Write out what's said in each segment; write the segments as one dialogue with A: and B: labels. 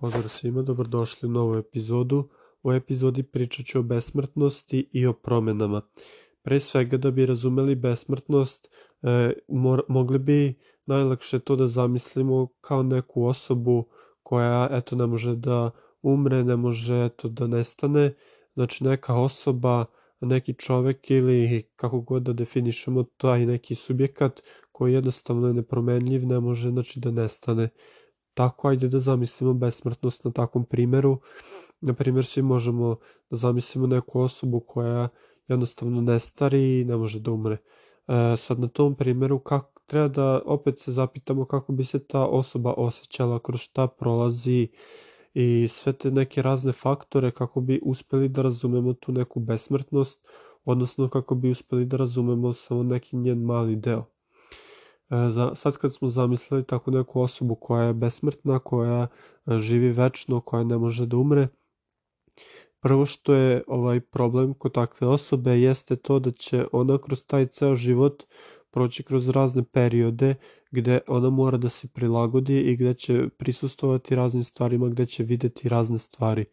A: Pozdrav svima, dobrodošli u novu epizodu. U epizodi pričat ću o besmrtnosti i o promenama. Pre svega da bi razumeli besmrtnost, e, mor, mogli bi najlakše to da zamislimo kao neku osobu koja eto ne može da umre, ne može eto da nestane, znači neka osoba, neki čovek ili kako god da definišemo taj neki subjekat koji jednostavno je nepromenljiv, ne može znači da nestane. Tako ajde da zamislimo besmrtnost na takvom primeru. Na primjer, svi možemo da zamislimo neku osobu koja jednostavno ne stari i ne može da umre. E, sad na tom primjeru kako treba da opet se zapitamo kako bi se ta osoba osjećala, kroz šta prolazi i sve te neke razne faktore kako bi uspeli da razumemo tu neku besmrtnost, odnosno kako bi uspeli da razumemo samo neki njen mali deo. E, za, sad kad smo zamislili tako neku osobu koja je besmrtna, koja e, živi večno, koja ne može da umre, prvo što je ovaj problem kod takve osobe jeste to da će ona kroz taj ceo život proći kroz razne periode gde ona mora da se prilagodi i gde će prisustovati raznim stvarima, gde će videti razne stvari.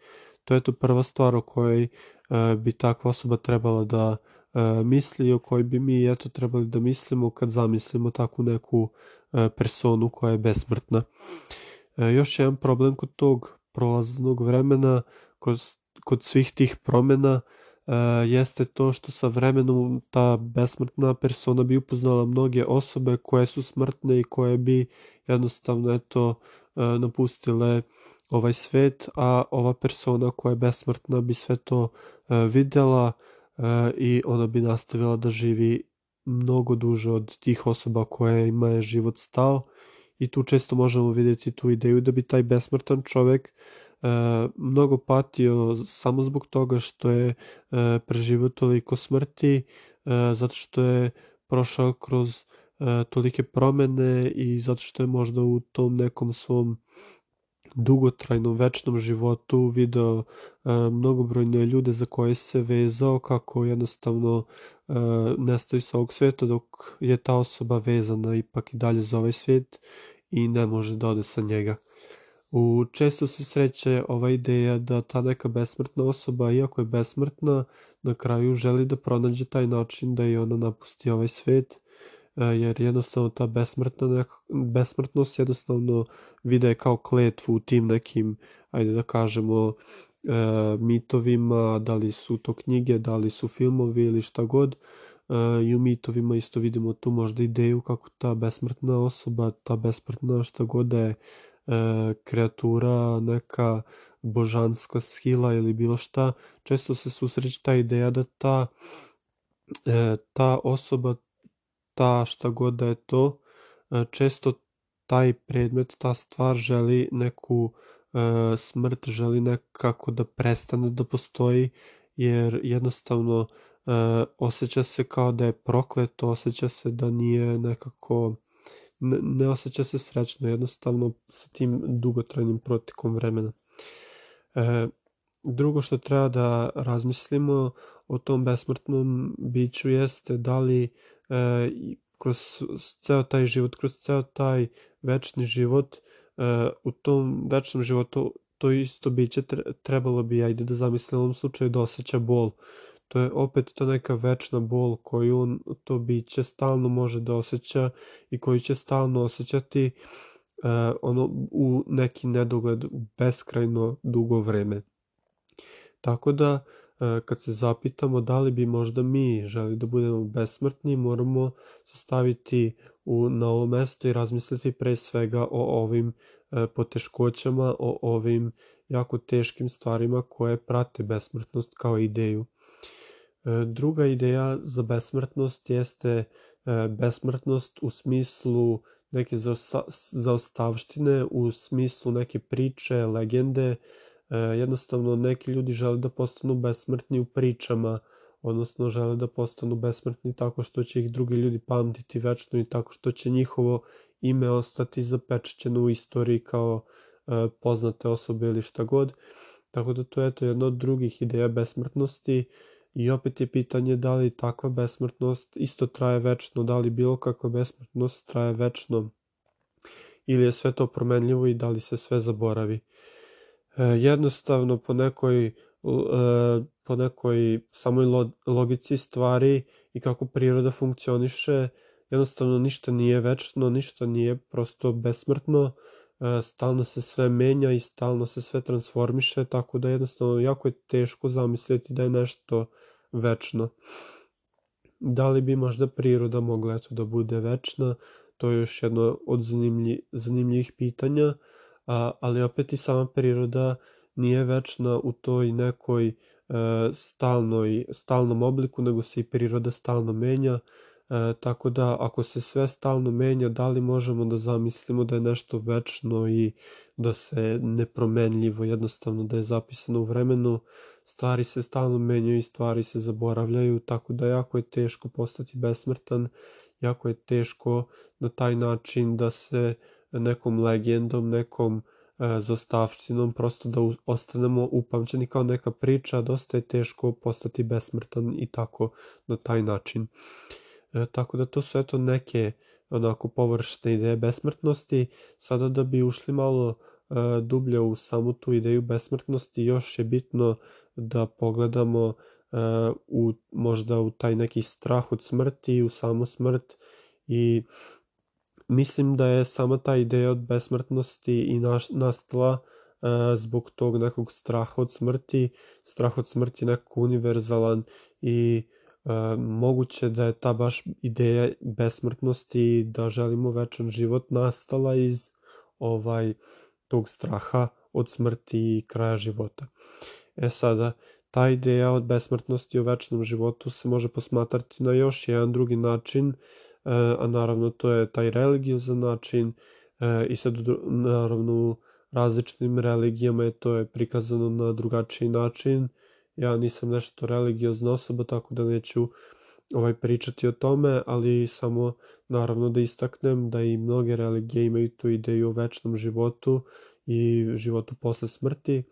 A: To je to prva stvar o kojoj e, bi takva osoba trebala da misli o kojoj bi mi eto trebali da mislimo kad zamislimo takvu neku e, personu koja je besmrtna. E, još jedan problem kod tog prolaznog vremena, kod, kod svih tih promena, jeste to što sa vremenom ta besmrtna persona bi upoznala mnoge osobe koje su smrtne i koje bi jednostavno eto napustile ovaj svet, a ova persona koja je besmrtna bi sve to videla, e, i ona bi nastavila da živi mnogo duže od tih osoba koje ima je život stao i tu često možemo vidjeti tu ideju da bi taj besmrtan čovek e, mnogo patio samo zbog toga što je e, preživio toliko smrti, e, zato što je prošao kroz e, tolike promene i zato što je možda u tom nekom svom dugotrajnom večnom životu video e, mnogobrojne ljude za koje se vezao kako jednostavno e, nestaju sa ovog sveta dok je ta osoba vezana ipak i dalje za ovaj svijet i ne može da ode sa njega. U često se sreće ova ideja da ta neka besmrtna osoba, iako je besmrtna, na kraju želi da pronađe taj način da i ona napusti ovaj svet jer jednostavno ta besmrtna, besmrtnost jednostavno vide kao kletvu u tim nekim, ajde da kažemo, e, mitovima, da li su to knjige, da li su filmovi ili šta god. E, I u mitovima isto vidimo tu možda ideju kako ta besmrtna osoba, ta besmrtna šta god da je e, kreatura, neka božanska skila ili bilo šta, često se susreće ta ideja da ta, e, ta osoba ta šta god da je to, e, često taj predmet, ta stvar želi neku e, smrt, želi nekako da prestane da postoji, jer jednostavno e, osjeća se kao da je prokleto, osjeća se da nije nekako, ne, ne osjeća se srećno, jednostavno sa tim dugotrajnim protekom vremena. E, drugo što treba da razmislimo o tom besmrtnom biću jeste da li kroz ceo taj život, kroz ceo taj večni život, e, u tom večnom životu to isto biće trebalo bi, ajde da zamislim u ovom slučaju, da osjeća bol. To je opet ta neka večna bol koju on, to biće stalno može da osjeća i koju će stalno osjećati uh, ono u neki nedogled beskrajno dugo vreme. Tako da E, kad se zapitamo da li bi možda mi želi da budemo besmrtni, moramo se staviti u, na ovo mesto i razmisliti pre svega o ovim e, poteškoćama, o ovim jako teškim stvarima koje prate besmrtnost kao ideju. E, druga ideja za besmrtnost jeste besmrtnost u smislu neke zaostavštine, u smislu neke priče, legende, E, jednostavno neki ljudi žele da postanu besmrtni u pričama, odnosno žele da postanu besmrtni tako što će ih drugi ljudi pamtiti večno i tako što će njihovo ime ostati zapečećeno u istoriji kao e, poznate osobe ili šta god. Tako da to je to jedna od drugih ideja besmrtnosti i opet je pitanje da li takva besmrtnost isto traje večno, da li bilo kakva besmrtnost traje večno ili je sve to promenljivo i da li se sve zaboravi. Jednostavno po nekoj po nekoj samoj logici stvari i kako priroda funkcioniše jednostavno ništa nije večno, ništa nije prosto besmrtno, stalno se sve menja i stalno se sve transformiše, tako da jednostavno jako je teško zamisliti da je nešto večno. Da li bi možda priroda mogla eto da bude večna, to je još jedno od zanimlji, zanimljivih pitanja, a, ali opet i sama priroda nije večna u toj nekoj e, stalnoj, stalnom obliku, nego se i priroda stalno menja, E, tako da ako se sve stalno menja, da li možemo da zamislimo da je nešto večno i da se nepromenljivo, jednostavno da je zapisano u vremenu, stvari se stalno menjaju i stvari se zaboravljaju, tako da jako je teško postati besmrtan, jako je teško na taj način da se nekom legendom, nekom e, prosto da ostanemo upamćeni kao neka priča, dosta je teško postati besmrtan i tako na taj način. E, tako da to su eto neke onako površne ideje besmrtnosti. Sada da bi ušli malo e, dublje u samu tu ideju besmrtnosti, još je bitno da pogledamo e, u, možda u taj neki strah od smrti, u samu smrt i mislim da je sama ta ideja od besmrtnosti i naš, nastala e, zbog tog nekog straha od smrti. Strah od smrti je nekako univerzalan i E, moguće da je ta baš ideja besmrtnosti da želimo večan život nastala iz ovaj tog straha od smrti i kraja života. E sada, ta ideja od besmrtnosti o večnom životu se može posmatrati na još jedan drugi način, a naravno to je taj religiozan način e, i sad naravno različitim religijama je to je prikazano na drugačiji način. Ja nisam nešto religiozna osoba, tako da neću ovaj pričati o tome, ali samo naravno da istaknem da i mnoge religije imaju tu ideju o večnom životu i životu posle smrti.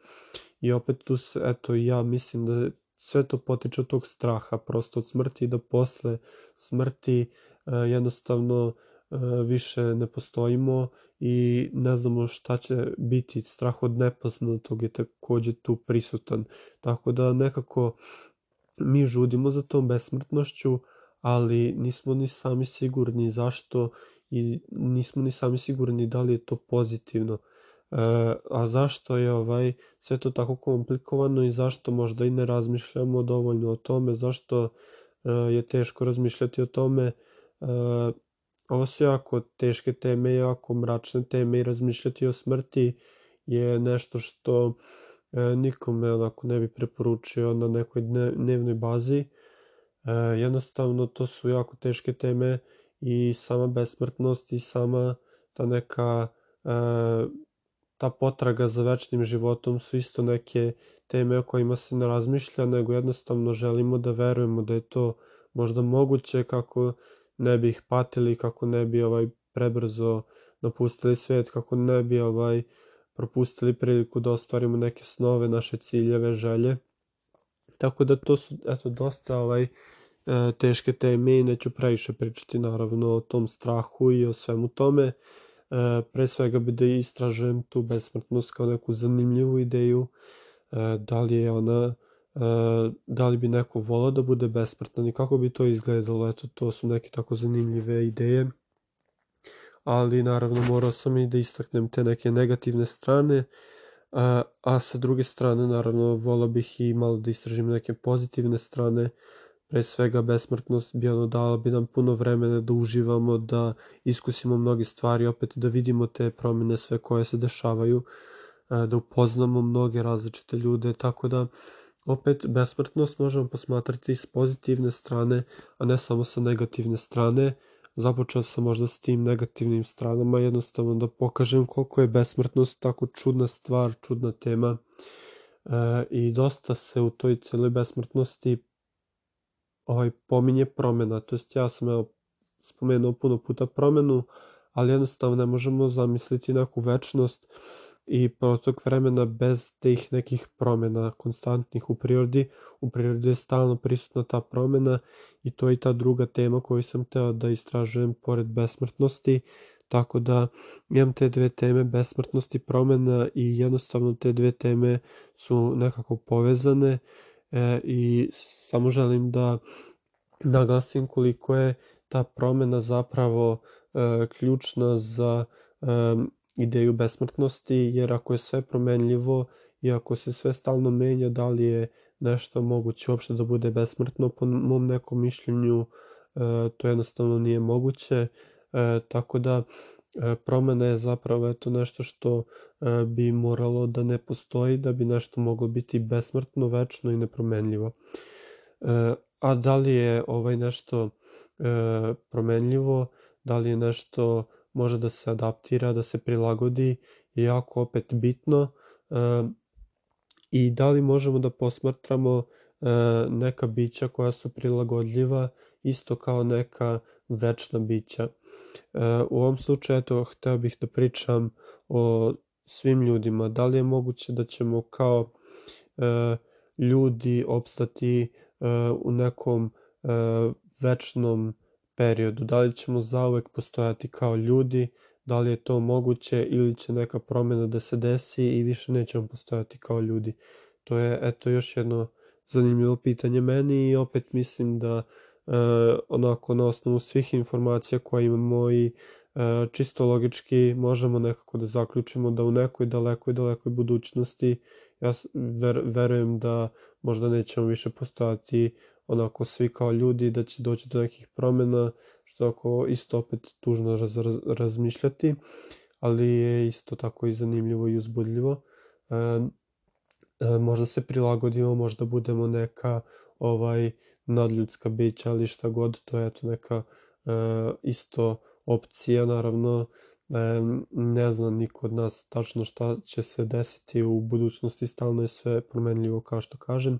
A: I opet tu se, eto ja mislim da sve to potiče od tog straha prosto od smrti da posle smrti jednostavno E, više ne postojimo i ne znamo šta će biti. Strah od nepoznatog je takođe tu prisutan. Tako da nekako mi žudimo za tom besmrtnošću, ali nismo ni sami sigurni zašto i nismo ni sami sigurni da li je to pozitivno. E, a zašto je ovaj sve to tako komplikovano i zašto možda i ne razmišljamo dovoljno o tome, zašto e, je teško razmišljati o tome, e, Ovo su jako teške teme, jako mračne teme i razmišljati o smrti je nešto što e, nikome onako ne bi preporučio na nekoj dnevnoj bazi. E, jednostavno to su jako teške teme i sama besmrtnost i sama ta neka e, ta potraga za večnim životom su isto neke teme o kojima se ne razmišlja, nego jednostavno želimo da verujemo da je to možda moguće kako ne bi ih patili, kako ne bi ovaj prebrzo napustili svet, kako ne bi ovaj propustili priliku da ostvarimo neke snove, naše ciljeve, želje. Tako da to su eto dosta ovaj e, teške teme i neću previše pričati naravno o tom strahu i o svemu tome. E, pre svega bi da istražujem tu besmrtnost kao neku zanimljivu ideju, e, da li je ona da li bi neko volao da bude besmrtan i kako bi to izgledalo, eto to su neke tako zanimljive ideje. Ali naravno morao sam i da istaknem te neke negativne strane. A, a sa druge strane naravno volao bih i malo da istražim neke pozitivne strane. Pre svega besmrtnost bi ono dala bi nam puno vremena da uživamo, da iskusimo mnoge stvari, opet da vidimo te promene sve koje se dešavaju, da upoznamo mnoge različite ljude, tako da Opet, besmrtnost možemo posmatrati s pozitivne strane, a ne samo sa negativne strane. Započeo sam možda s tim negativnim stranama, jednostavno da pokažem koliko je besmrtnost tako čudna stvar, čudna tema. E, I dosta se u toj celoj besmrtnosti ovaj, pominje promena, to jest ja sam evo, spomenuo puno puta promenu, ali jednostavno ne možemo zamisliti neku večnost i protok vremena bez tih nekih promena konstantnih u prirodi. U prirodi je stalno prisutna ta promena i to je ta druga tema koju sam teo da istražujem pored besmrtnosti. Tako da imam te dve teme, besmrtnost i promjena i jednostavno te dve teme su nekako povezane e, i samo želim da naglasim koliko je ta promjena zapravo e, ključna za e, ideju besmrtnosti, jer ako je sve promenljivo i ako se sve stalno menja, da li je nešto moguće uopšte da bude besmrtno, po mom nekom mišljenju e, to jednostavno nije moguće, e, tako da e, promena je zapravo eto nešto što bi moralo da ne postoji, da bi nešto moglo biti besmrtno, večno i nepromenljivo. A da li je ovaj nešto promenljivo, da li je nešto može da se adaptira, da se prilagodi je jako opet bitno e, i da li možemo da posmatramo e, neka bića koja su prilagodljiva isto kao neka večna bića. E, u ovom slučaju eto, hteo bih da pričam o svim ljudima. Da li je moguće da ćemo kao ljudi opstati u nekom večnom periodu? Da li ćemo zauvek postojati kao ljudi? Da li je to moguće ili će neka promjena da se desi i više nećemo postojati kao ljudi? To je eto još jedno zanimljivo pitanje meni i opet mislim da e, onako na osnovu svih informacija koje imamo i e, čisto logički možemo nekako da zaključimo da u nekoj dalekoj, dalekoj budućnosti ja ver, verujem da možda nećemo više postojati onako svi kao ljudi, da će doći do nekih promjena, što ako isto opet tužno raz, raz, razmišljati, ali je isto tako i zanimljivo i uzbudljivo. E, e, možda se prilagodimo, možda budemo neka ovaj nadljudska bića, ali šta god, to je eto neka e, isto opcija, naravno, e, ne zna niko od nas tačno šta će se desiti u budućnosti, stalno je sve promenljivo kao što kažem.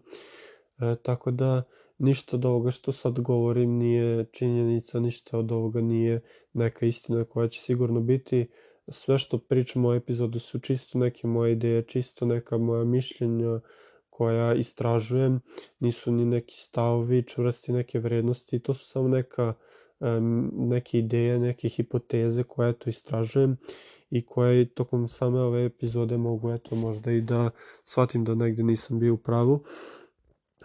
A: E, tako da ništa od ovoga što sad govorim nije činjenica, ništa od ovoga nije neka istina koja će sigurno biti. Sve što pričam u epizodu su čisto neke moje ideje, čisto neka moja mišljenja koja istražujem, nisu ni neki stavovi, čvrsti neke vrednosti, to su samo neka neke ideje, neke hipoteze koje eto istražujem i koje tokom same ove epizode mogu eto možda i da shvatim da negde nisam bio u pravu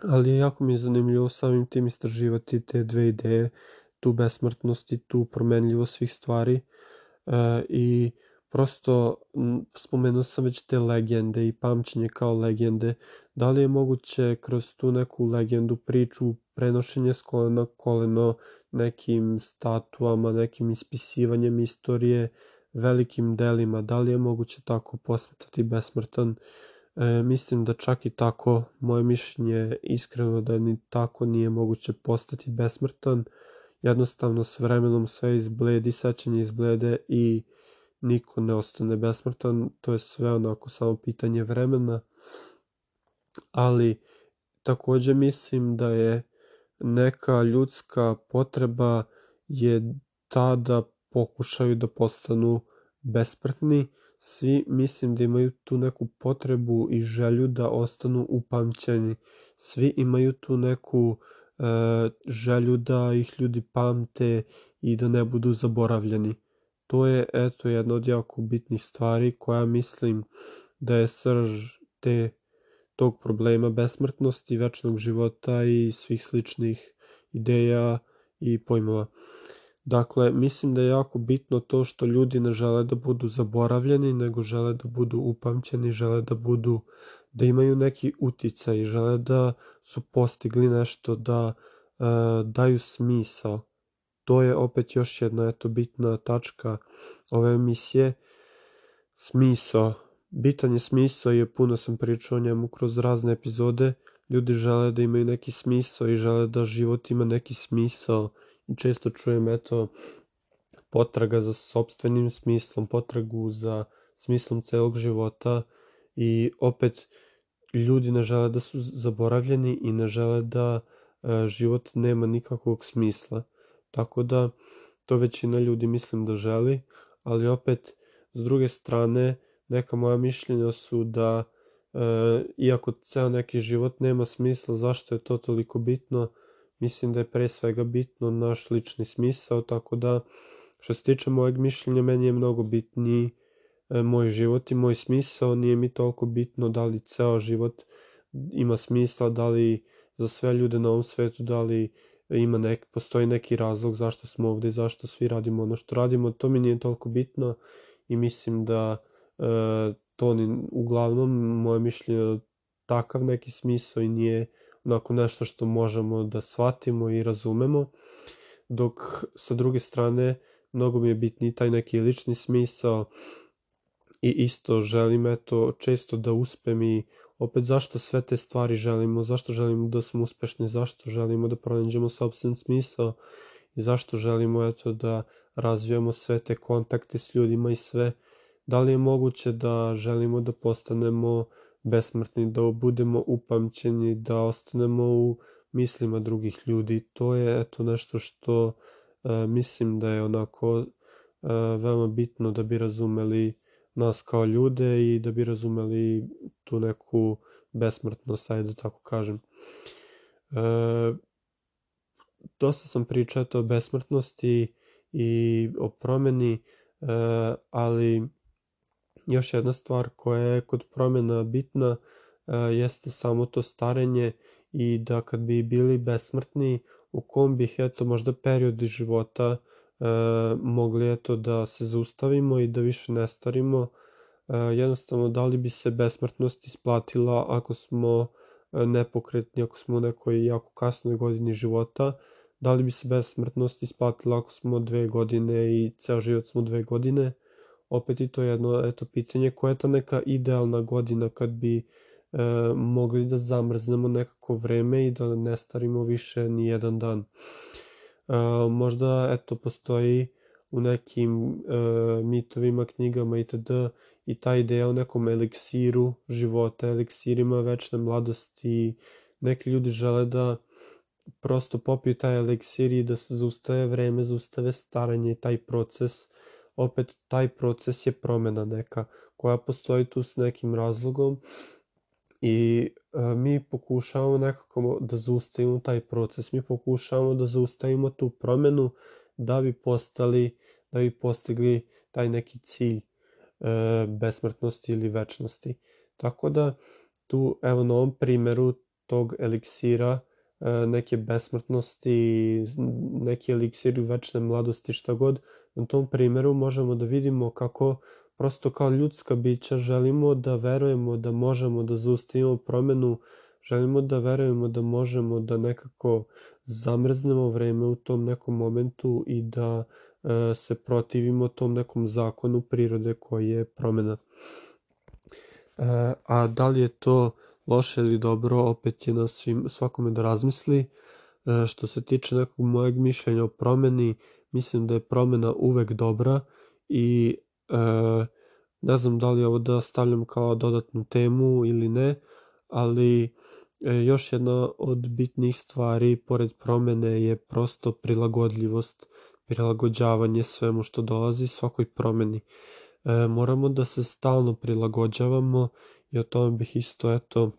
A: ali jako mi je zanimljivo samim tim istraživati te dve ideje, tu besmrtnost i tu promenljivost svih stvari. E, i prosto spomenuo sam već te legende i pamćenje kao legende, da li je moguće kroz tu neku legendu, priču, prenošenje s kolena koleno, nekim statuama, nekim ispisivanjem istorije, velikim delima, da li je moguće tako posmetati besmrtan E, mislim da čak i tako, moje mišljenje je iskreno da ni tako nije moguće postati besmrtan. Jednostavno s vremenom sve izbledi, sećanje izblede i niko ne ostane besmrtan. To je sve onako samo pitanje vremena. Ali takođe mislim da je neka ljudska potreba je ta da pokušaju da postanu besmrtni svi mislim da imaju tu neku potrebu i želju da ostanu upamćeni. Svi imaju tu neku e, želju da ih ljudi pamte i da ne budu zaboravljeni. To je eto jedna od jako bitnih stvari koja mislim da je srž te tog problema besmrtnosti, večnog života i svih sličnih ideja i pojmova. Dakle, mislim da je jako bitno to što ljudi ne žele da budu zaboravljeni, nego žele da budu upamćeni, žele da budu, da imaju neki uticaj, žele da su postigli nešto, da uh, daju smisao. To je opet još jedna eto bitna tačka ove emisije. Smisao. Bitan je smisao i puno sam pričao o njemu kroz razne epizode. Ljudi žele da imaju neki smisao i žele da život ima neki smisao često čujem eto potraga za sobstvenim smislom, potragu za smislom celog života i opet ljudi ne žele da su zaboravljeni i ne žele da e, život nema nikakvog smisla. Tako da to većina ljudi mislim da želi, ali opet s druge strane neka moja mišljenja su da e, iako ceo neki život nema smisla, zašto je to toliko bitno, mislim da je pre svega bitno naš lični smisao, tako da što se tiče mojeg mišljenja, meni je mnogo bitniji e, moj život i moj smisao, nije mi toliko bitno da li ceo život ima smisla, da li za sve ljude na ovom svetu, da li ima nek, postoji neki razlog zašto smo ovde i zašto svi radimo ono što radimo, to mi nije toliko bitno i mislim da e, to ni, uglavnom moje mišljenje takav neki smisao i nije onako nešto što možemo da shvatimo i razumemo, dok sa druge strane mnogo mi je bitniji taj neki lični smisao i isto želim eto često da uspem i opet zašto sve te stvari želimo, zašto želimo da smo uspešni, zašto želimo da pronađemo sobstven smisao i zašto želimo eto da razvijamo sve te kontakte s ljudima i sve. Da li je moguće da želimo da postanemo besmrtni, da budemo upamćeni, da ostanemo u mislima drugih ljudi. To je eto nešto što e, mislim da je onako e, veoma bitno da bi razumeli nas kao ljude i da bi razumeli tu neku besmrtnost, ajde da tako kažem. E, dosta sam pričao o besmrtnosti i o promeni, e, ali još jedna stvar koja je kod promjena bitna e, jeste samo to starenje i da kad bi bili besmrtni, u kom bih eto možda periodi života e, mogli eto da se zaustavimo i da više ne starimo, e, jednostavno da li bi se besmrtnost isplatila ako smo e, nepokretni, ako smo u nekoj jako kasnoj godini života, da li bi se besmrtnost isplatila ako smo dve godine i ceo život smo dve godine, opet i to jedno eto pitanje koja je ta neka idealna godina kad bi e, mogli da zamrznemo nekako vreme i da ne starimo više ni jedan dan. E, možda eto postoji u nekim e, mitovima, knjigama itd. i ta ideja o nekom eliksiru života, eliksirima večne mladosti. Neki ljudi žele da prosto popiju taj eliksir i da se zaustave vreme, zaustave staranje i taj proces opet taj proces je promena neka koja postoji tu s nekim razlogom i e, mi pokušavamo nekako da zaustavimo taj proces, mi pokušavamo da zaustavimo tu promenu da bi postali, da bi postigli taj neki cilj e, besmrtnosti ili večnosti. Tako da tu evo na ovom primeru tog eliksira e, neke besmrtnosti, neki eliksir večne mladosti, šta god, Na tom primeru možemo da vidimo kako prosto kao ljudska bića želimo da verujemo da možemo da zaustavimo promenu, želimo da verujemo da možemo da nekako zamrznemo vreme u tom nekom momentu i da e, se protivimo tom nekom zakonu prirode koji je promena. E, a da li je to loše ili dobro, opet je na svim, svakome da razmisli. E, što se tiče nekog mojeg mišljenja o promeni, mislim da je promena uvek dobra i e, ne znam da li ovo da stavljam kao dodatnu temu ili ne, ali e, još jedna od bitnih stvari pored promene je prosto prilagodljivost, prilagođavanje svemu što dolazi, svakoj promeni. E, moramo da se stalno prilagođavamo i o tome bih isto eto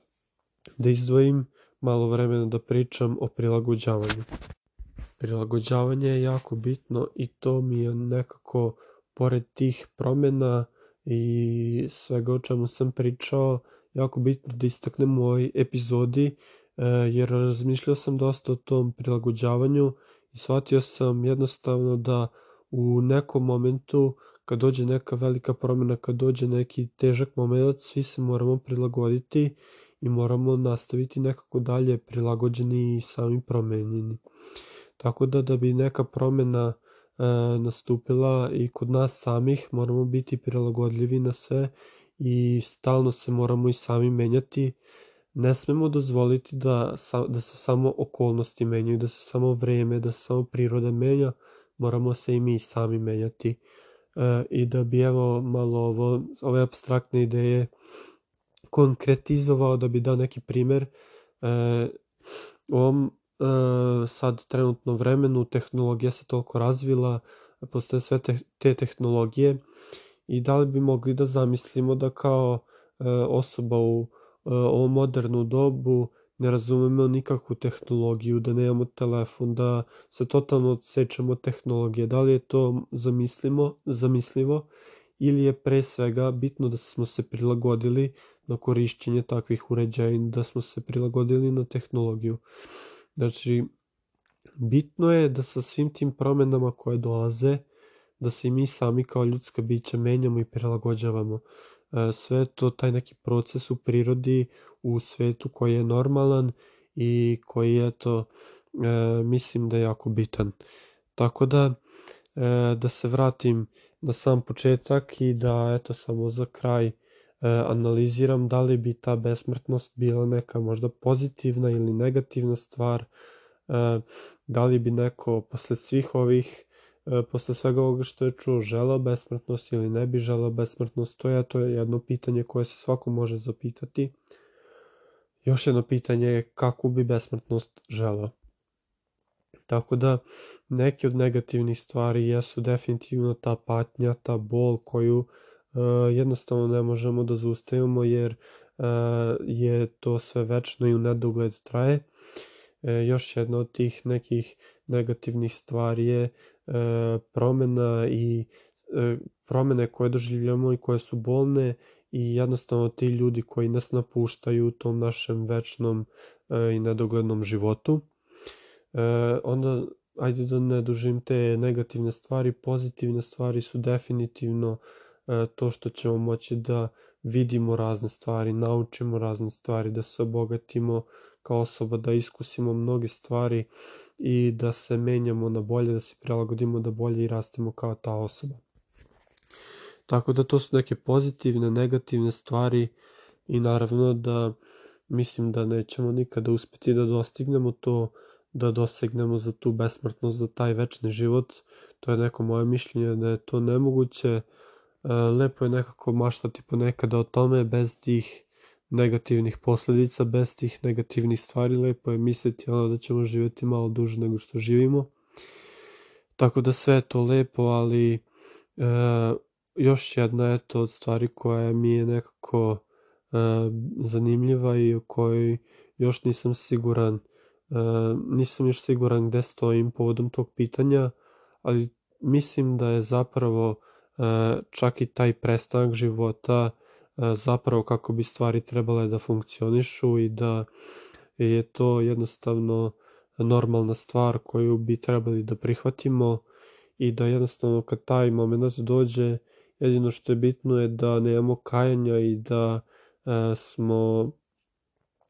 A: da izdvojim malo vremena da pričam o prilagođavanju. Prilagođavanje je jako bitno i to mi je nekako, pored tih promjena i svega o čemu sam pričao, jako bitno da istaknem u ovoj epizodi, e, jer razmišljao sam dosta o tom prilagođavanju i shvatio sam jednostavno da u nekom momentu kad dođe neka velika promjena, kad dođe neki težak moment, svi se moramo prilagoditi i moramo nastaviti nekako dalje prilagođeni i sami promenjeni. Tako da da bi neka promjena e, nastupila i kod nas samih moramo biti prilagodljivi na sve i stalno se moramo i sami menjati. Ne smemo dozvoliti da, da se samo okolnosti menjaju, da se samo vreme, da se samo priroda menja, moramo se i mi sami menjati. E, I da bi evo malo ovo, ove abstraktne ideje konkretizovao, da bi dao neki primer, e, u ovom e, sad trenutno vremenu tehnologija se toliko razvila, postoje sve te, te tehnologije i da li bi mogli da zamislimo da kao e, osoba u e, ovom modernu dobu ne razumemo nikakvu tehnologiju, da nemamo telefon, da se totalno odsećamo tehnologije. Da li je to zamislimo, zamislivo ili je pre svega bitno da smo se prilagodili na korišćenje takvih uređaja i da smo se prilagodili na tehnologiju. Znači, bitno je da sa svim tim promenama koje dolaze, da se i mi sami kao ljudska bića menjamo i prilagođavamo. E, sve to, taj neki proces u prirodi, u svetu koji je normalan i koji je to, e, mislim da je jako bitan. Tako da, e, da se vratim na sam početak i da, eto, samo za kraj analiziram da li bi ta besmrtnost bila neka možda pozitivna ili negativna stvar, da li bi neko posle svih ovih E, posle svega ovoga što je čuo, želao besmrtnost ili ne bi želao besmrtnost, to je, to je jedno pitanje koje se svako može zapitati. Još jedno pitanje je kakvu bi besmrtnost želao. Tako da neke od negativnih stvari jesu definitivno ta patnja, ta bol koju uh, jednostavno ne možemo da zaustavimo jer uh, je to sve večno i u nedogled traje. E, još jedna od tih nekih negativnih stvari je E, promena i e, promene koje doživljamo i koje su bolne i jednostavno ti ljudi koji nas napuštaju u tom našem večnom e, i nedoglednom životu. Onda, ajde da ne dužim te negativne stvari, pozitivne stvari su definitivno to što ćemo moći da vidimo razne stvari, naučimo razne stvari, da se obogatimo kao osoba, da iskusimo mnoge stvari i da se menjamo na bolje, da se prilagodimo da bolje i rastemo kao ta osoba. Tako da to su neke pozitivne, negativne stvari i naravno da mislim da nećemo nikada uspeti da dostignemo to, da dosegnemo za tu besmrtnost, za taj večni život. To je neko moje mišljenje da je to nemoguće. E, lepo je nekako maštati ponekada o tome bez tih negativnih posledica, bez tih negativnih stvari, lepo je misliti ono da ćemo živjeti malo duže nego što živimo. Tako da sve je to lepo, ali e, još jedna je to od stvari koja mi je nekako e, zanimljiva i o kojoj još nisam siguran, e, nisam još siguran gde stojim povodom tog pitanja, ali mislim da je zapravo čak i taj prestanak života E, zapravo kako bi stvari trebale da funkcionišu i da je to jednostavno normalna stvar koju bi trebali da prihvatimo i da jednostavno kad taj moment dođe jedino što je bitno je da nemamo kajanja i da e, smo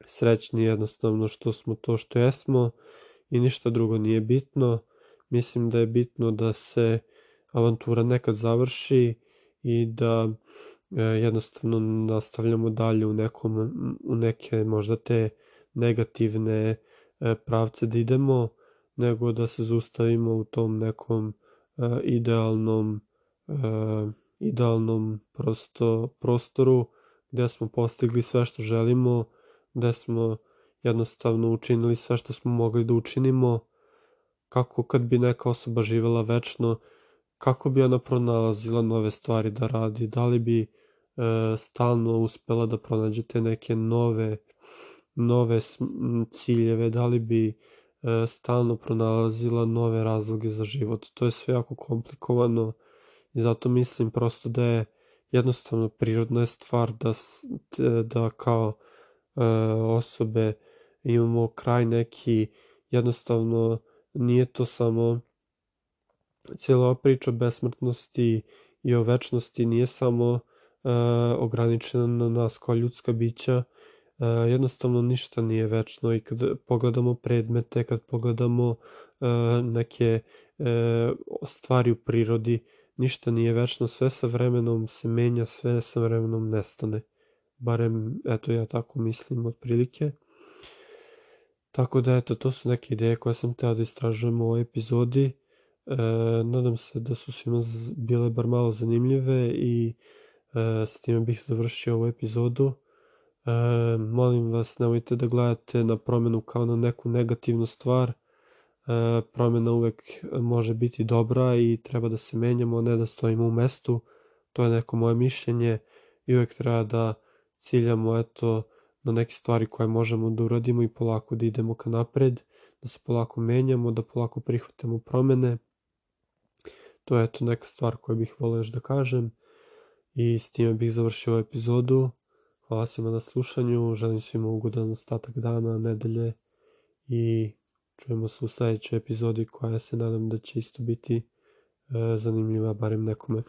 A: srećni jednostavno što smo to što jesmo i ništa drugo nije bitno. Mislim da je bitno da se avantura nekad završi i da E, jednostavno nastavljamo dalje u, nekom, u neke možda te negativne e, pravce da idemo, nego da se zaustavimo u tom nekom e, idealnom idealnom prosto prostoru gde smo postigli sve što želimo, gde smo jednostavno učinili sve što smo mogli da učinimo, kako kad bi neka osoba živela večno, kako bi ona pronalazila nove stvari da radi, da li bi e, stalno uspela da pronađe te neke nove, nove ciljeve, da li bi e, stalno pronalazila nove razloge za život. To je sve jako komplikovano i zato mislim prosto da je jednostavno prirodna je stvar da, da kao e, osobe imamo kraj neki, jednostavno nije to samo cijela priča o besmrtnosti i o večnosti nije samo uh, ograničena na nas kao ljudska bića, uh, jednostavno ništa nije večno i kad pogledamo predmete, kad pogledamo uh, neke uh, stvari u prirodi, ništa nije večno, sve sa vremenom se menja, sve sa vremenom nestane. Barem, eto, ja tako mislim otprilike. Tako da, eto, to su neke ideje koje sam teo da istražujem u ovoj epizodi. E, nadam se da su svima bile bar malo zanimljive i e, s time bih završio ovu epizodu. E, molim vas, nemojte da gledate na promenu kao na neku negativnu stvar. E, promena uvek može biti dobra i treba da se menjamo, ne da stojimo u mestu. To je neko moje mišljenje i uvek treba da ciljamo eto na neke stvari koje možemo da uradimo i polako da idemo ka napred, da se polako menjamo, da polako prihvatamo promene. To je eto neka stvar koju bih volio još da kažem i s time bih završio ovu epizodu. Hvala svima na slušanju, želim svima ugodan ostatak dana, nedelje i čujemo se u sledećoj epizodi koja se nadam da će isto biti e, zanimljiva barem nekome.